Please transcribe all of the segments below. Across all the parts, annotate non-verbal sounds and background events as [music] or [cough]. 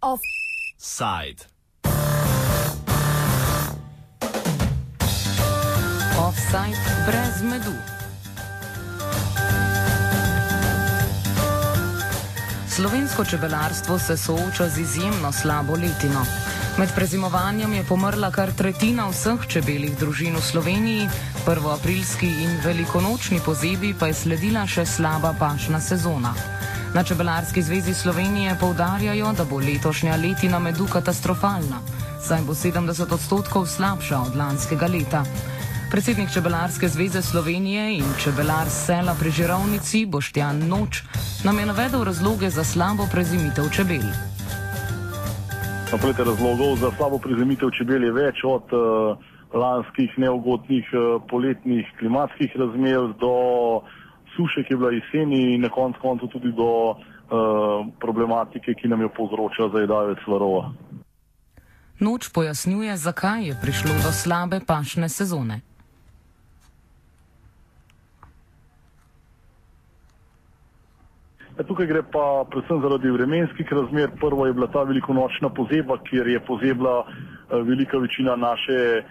Offside. Offside brez medu. Slovensko čebelarstvo se sooča z izjemno slabo letino. Med prezimovanjem je pomrla kar tretjina vseh čebeljih družin v Sloveniji, prvoaprilski in velikonočni pozebi pa je sledila še slaba pašna sezona. Na Čebelarski zvezi Slovenije poudarjajo, da bo letošnja letina medu katastrofalna, saj bo 70 odstotkov slabša od lanskega leta. Predsednik Čebelarske zveze Slovenije in čebelar sela pri Žirovnici Boštjan Noč nam je navedel razloge za slabo prezimitev čebel. Naprete razlogov za slabo prezimitev čebel je več od uh, lanskih neugodnih uh, poletnih klimatskih razmer do suše, ki je bila jeseni in na koncu koncu tudi do uh, problematike, ki nam jo povzroča zajedavec varova. Noč pojasnjuje, zakaj je prišlo do slabe pašne sezone. Tukaj gre pa predvsem zaradi vremenskih razmer. Prvo je bila ta velikonočna pozeba, kjer je pozebla eh, velika večina naše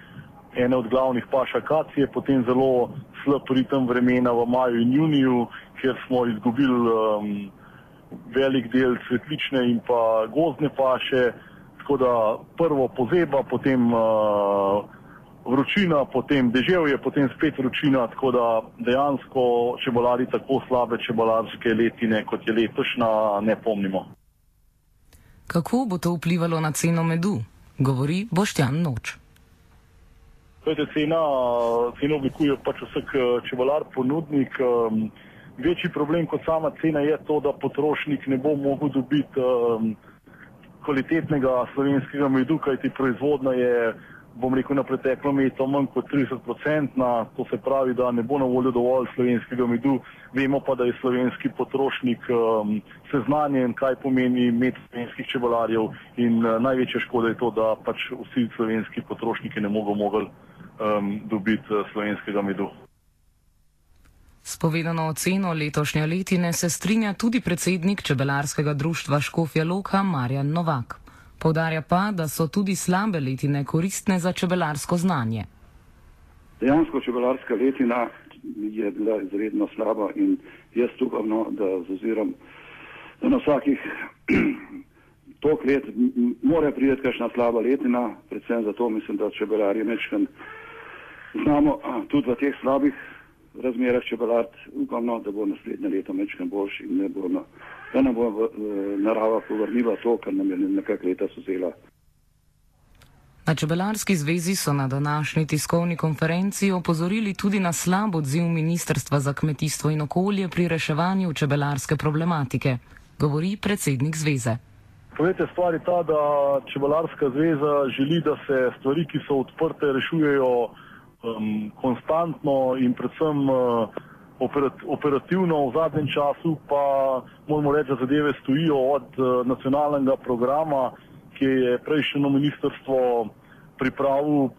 ene od glavnih paš akacije, potem zelo slab ritem vremena v maju in juniju, kjer smo izgubili um, velik del cvetlične in pa gozdne paše. Tako da prvo pozeba, potem uh, vročina, potem deževje, potem spet vročina, tako da dejansko čebelari tako slabe čebelarske letine, kot je letošnja, ne pomnimo. Kako bo to vplivalo na ceno medu? Govori Boštjan Noč. Vete, cena, ceno oblikuje pač vsak čebelar, ponudnik. Um, večji problem kot sama cena je to, da potrošnik ne bo mogel dobiti um, kvalitetnega slovenskega medu, kajti proizvodna je bom rekel, na preteklem letu manj kot 30-odstotna, to se pravi, da ne bo na voljo dovolj slovenskega medu. Vemo pa, da je slovenski potrošnik um, seznanjen, kaj pomeni med slovenskih čebelarjev in uh, največja škoda je to, da pač vsi slovenski potrošniki ne mogo mogli um, dobiti uh, slovenskega medu. S povedano oceno letošnje letine se strinja tudi predsednik čebelarskega društva Škofja Loka Marjan Novak. Povdarja pa, da so tudi slabe letine koristne za čebelarsko znanje. Dejansko čebelarska letina je bila izredno slaba in jaz upam, no, da zaziram, da na vsakih [clears throat] tok let mora priti kakšna slaba letina, predvsem zato mislim, da čebelari mečkan znamo tudi v teh slabih razmerah čebelart, upam, no, da bo naslednje leto mečkan boljši in ne bo. No, da nam bo v, narava povrnila to, kar nam je nekaj leta sozela. Na Čebelarski zvezi so na današnji tiskovni konferenci opozorili tudi na slab odziv Ministrstva za kmetijstvo in okolje pri reševanju čebelarske problematike, govori predsednik zveze. Povejte, stvar je ta, da Čebelarska zveza želi, da se stvari, ki so odprte, rešujejo um, konstantno in predvsem uh, operativno v zadnjem času pa moramo reči, da zadeve stojijo od uh, nacionalnega programa, ki je prejšnjo ministrstvo pripravil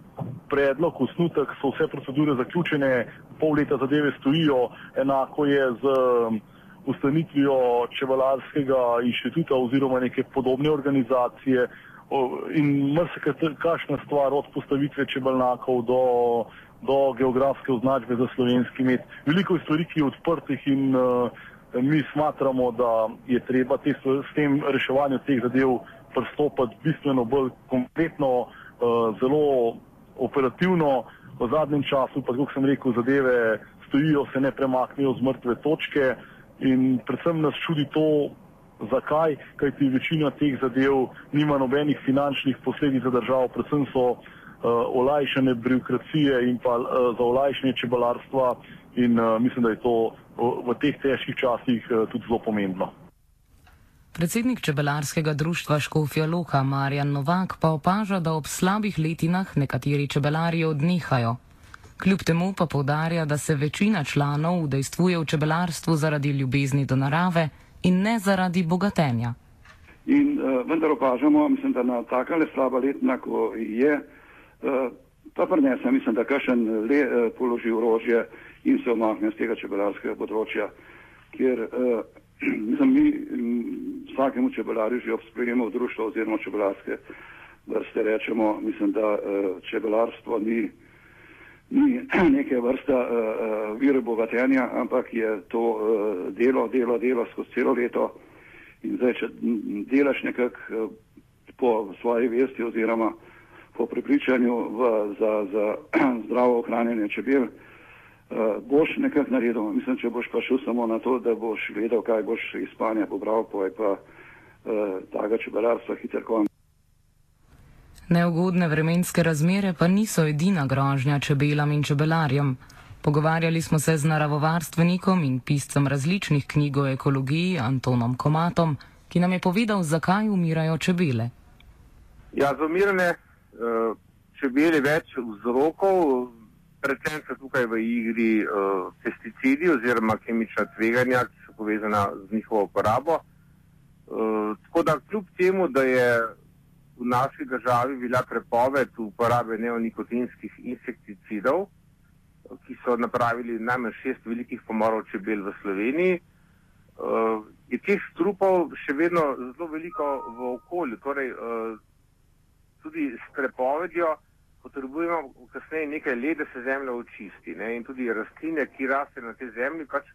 predlog, osnutek, so vse procedure zaključene, pol leta zadeve stojijo, enako je z um, ustanitvijo Čevalarskega inštituta oziroma neke podobne organizacije in mrsikakšna stvar od postavitve čebelnakov do do geografske označbe za slovenski med. Veliko je stvari, ki je odprtih in uh, mi smatramo, da je treba te, s tem reševanjem teh zadev pristopati bistveno bolj konkretno, uh, zelo operativno. V zadnjem času, pa kot sem rekel, zadeve stojijo, se ne premaknejo z mrtve točke in predvsem nas čudi to, zakaj, kajti večina teh zadev nima nobenih finančnih posledic za državo, predvsem so uh, olajšane birokracije in pa uh, za olajšanje čebelarstva in uh, mislim, da je to v, v teh težkih časih uh, tudi zelo pomembno. Predsednik čebelarskega društva Škofja Loka Marjan Novak pa opaža, da ob slabih letinah nekateri čebelari odnehajo. Kljub temu pa povdarja, da se večina članov udejstvuje v čebelarstvu zaradi ljubezni do narave in ne zaradi bogatenja. In uh, vendar opažamo, mislim, da na takale slaba letna, ko je, pa prinese, mislim, da kašen le uh, položi orožje in se omakne z tega čebelarskega področja, kjer uh, [clears throat] mislim, mi vsakemu čebelarju že ob sprejemu v društvo oziroma čebelarske vrste rečemo, mislim, da uh, čebelarstvo ni, ni [clears throat] neke vrste uh, uh, vir obogatenja, ampak je to uh, delo, delo, delo skozi celo leto. In zdaj, če delaš nekako uh, po svoji vesti oziroma po prepričanju v, za, za [clears throat] zdravo ohranjanje čebel, uh, boš nekako naredil. Mislim, če boš pa šel samo na to, da boš vedel, kaj boš iz Španije pobral, pa je pa uh, taga čebelarstva hiter konc. Neugodne vremenske razmere pa niso edina grožnja čebelam in čebelarjem. Pogovarjali smo se z naravovarstvenikom in piscem različnih knjig o ekologiji Antonom Komatom, ki nam je povedal, zakaj umirajo čebele. Ja, za umiranje uh, čebel je več vzrokov, predvsem so tukaj v igri uh, pesticidi oziroma kemična tveganja, ki so povezana z njihovo uporabo. Uh, tako da kljub temu, da je v naši državi bila prepoved uporabe neonikotinskih insekticidov, ki so napravili najmanj šest velikih pomorov čebel v Sloveniji, uh, je teh strupov še vedno zelo veliko v okolju. Torej, uh, tudi s prepovedjo potrebujemo kasneje nekaj let, da se zemlja očisti. Ne? In tudi rastline, ki raste na tej zemlji, pač,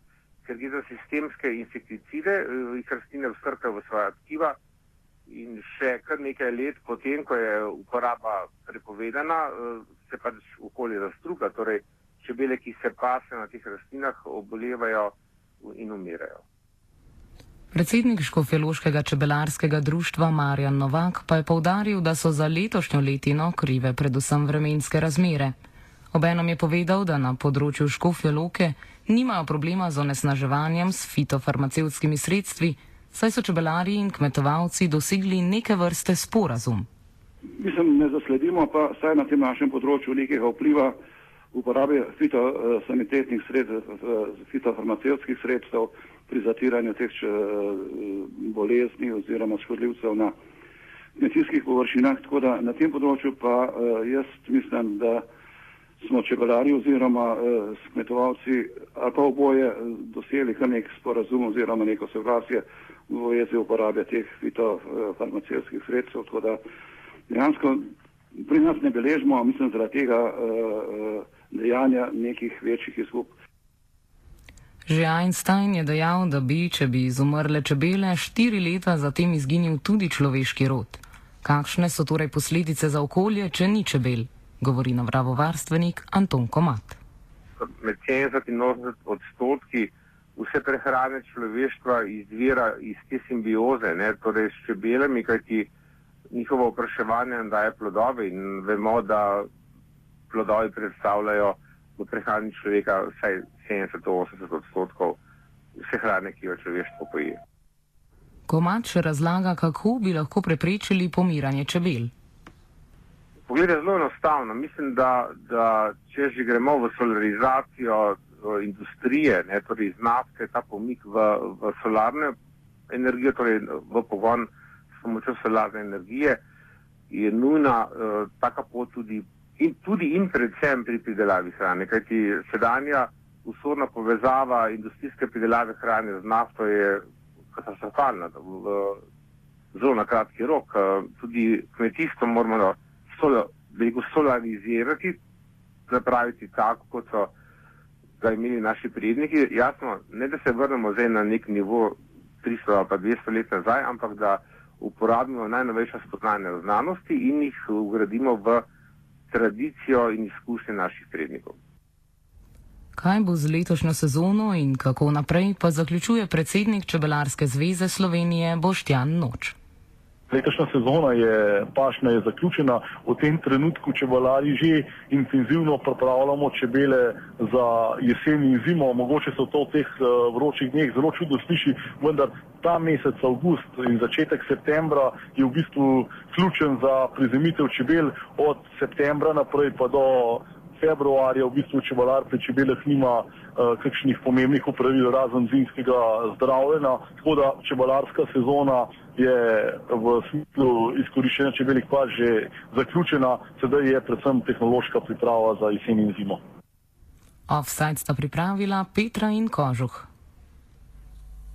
ker gre za sistemske insekticide, uh, jih rastline vsrkajo v svoje tkiva. In še kar nekaj let potem, ko je uporaba prepovedana, se pač okolje zastruga. Torej, čebele, ki se pasejo na teh rastlinah, obolevajo in umirajo. Predsednik Škofjeloškega čebelarskega društva Marjan Novak pa je povdaril, da so za letošnjo letino krive predvsem vremenske razmere. Obenom je povedal, da na področju Škofjeloke nimajo problema z onesnaževanjem s fitofarmacevskimi sredstvi, saj so čebelari in kmetovalci dosegli neke vrste sporazum. Mislim, ne zasledimo pa saj na tem našem področju nekega vpliva uporabe fitosanitetnih sredstev, fitofarmacevskih sredstev pri zatiranju teh eh, bolezni oziroma škodljivcev na kmetijskih površinah. Tako da na tem področju pa eh, jaz mislim, da smo čebelari oziroma eh, kmetovalci ali pa oboje dosegli kar nek sporazum oziroma neko soglasje v vezi uporabe teh fitofarmacevskih sredstev. Tako da dejansko pri nas ne beležimo, mislim, zaradi tega dejanja nekih večjih izgub. Že Einstein je dejal, da bi, če bi izumrle čebele, štiri leta zatem izginil tudi človeški rod. Kakšne so torej posledice za okolje, če ni čebel? Govori navravovarstvenik Anton Komat. Med 70 in 80 odstotki vse prehrane človeštva izvira iz te simbioze, ne, torej s čebelami, kajti njihovo opraševanje daje plodove in vemo, da plodovi predstavljajo v prehrani človeka vsaj 70-80 odstotkov vse hrane, ki jo človeštvo poje. Komat še razlaga, kako bi lahko preprečili pomiranje čebel. Pogled je zelo enostavno. Mislim, da, da če že gremo v solarizacijo v industrije, ne, torej iz nafte, ta pomik v, v solarno energijo, torej v pogon s pomočjo solarne energije, je nujna uh, taka pot tudi in, tudi in predvsem pri pridelavi hrane, kajti sedanja usorna povezava industrijske pridelave hrane z nafto je katastrofalna, zelo na kratki rok. Tudi kmetijstvo moramo solo, solarizirati, zapraviti tako, kot so ga imeli naši predniki. Jasno, ne da se vrnemo zdaj na nek nivo 300 ali pa 200 let nazaj, ampak da uporabimo najnovejša spoznanja znanosti in jih ugradimo v tradicijo in izkušnje naših prednikov. Kaj bo z letošnjo sezono in kako naprej, pa zaključuje predsednik Čebelarske zveze Slovenije Boštjan Noč. Letošnja sezona je pašna, je zaključena. V tem trenutku čebelari že intenzivno pripravljamo čebele za jesen in zimo. Mogoče se to v teh uh, vročih dneh zelo čudno sliši, vendar ta mesec, avgust in začetek septembra je v bistvu ključen za prizemitev čebel. Od septembra naprej pa do februarja v bistvu čebelar pri čebelah nima uh, kakšnih pomembnih upravil razen zimskega zdravljenja. Tako da čebelarska sezona je v smislu izkoriščenja čebeljih pač že zaključena, sedaj je predvsem tehnološka priprava za jesen in zimo. Offside sta pripravila Petra in Kožuh.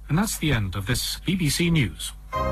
And that's the end of this BBC News.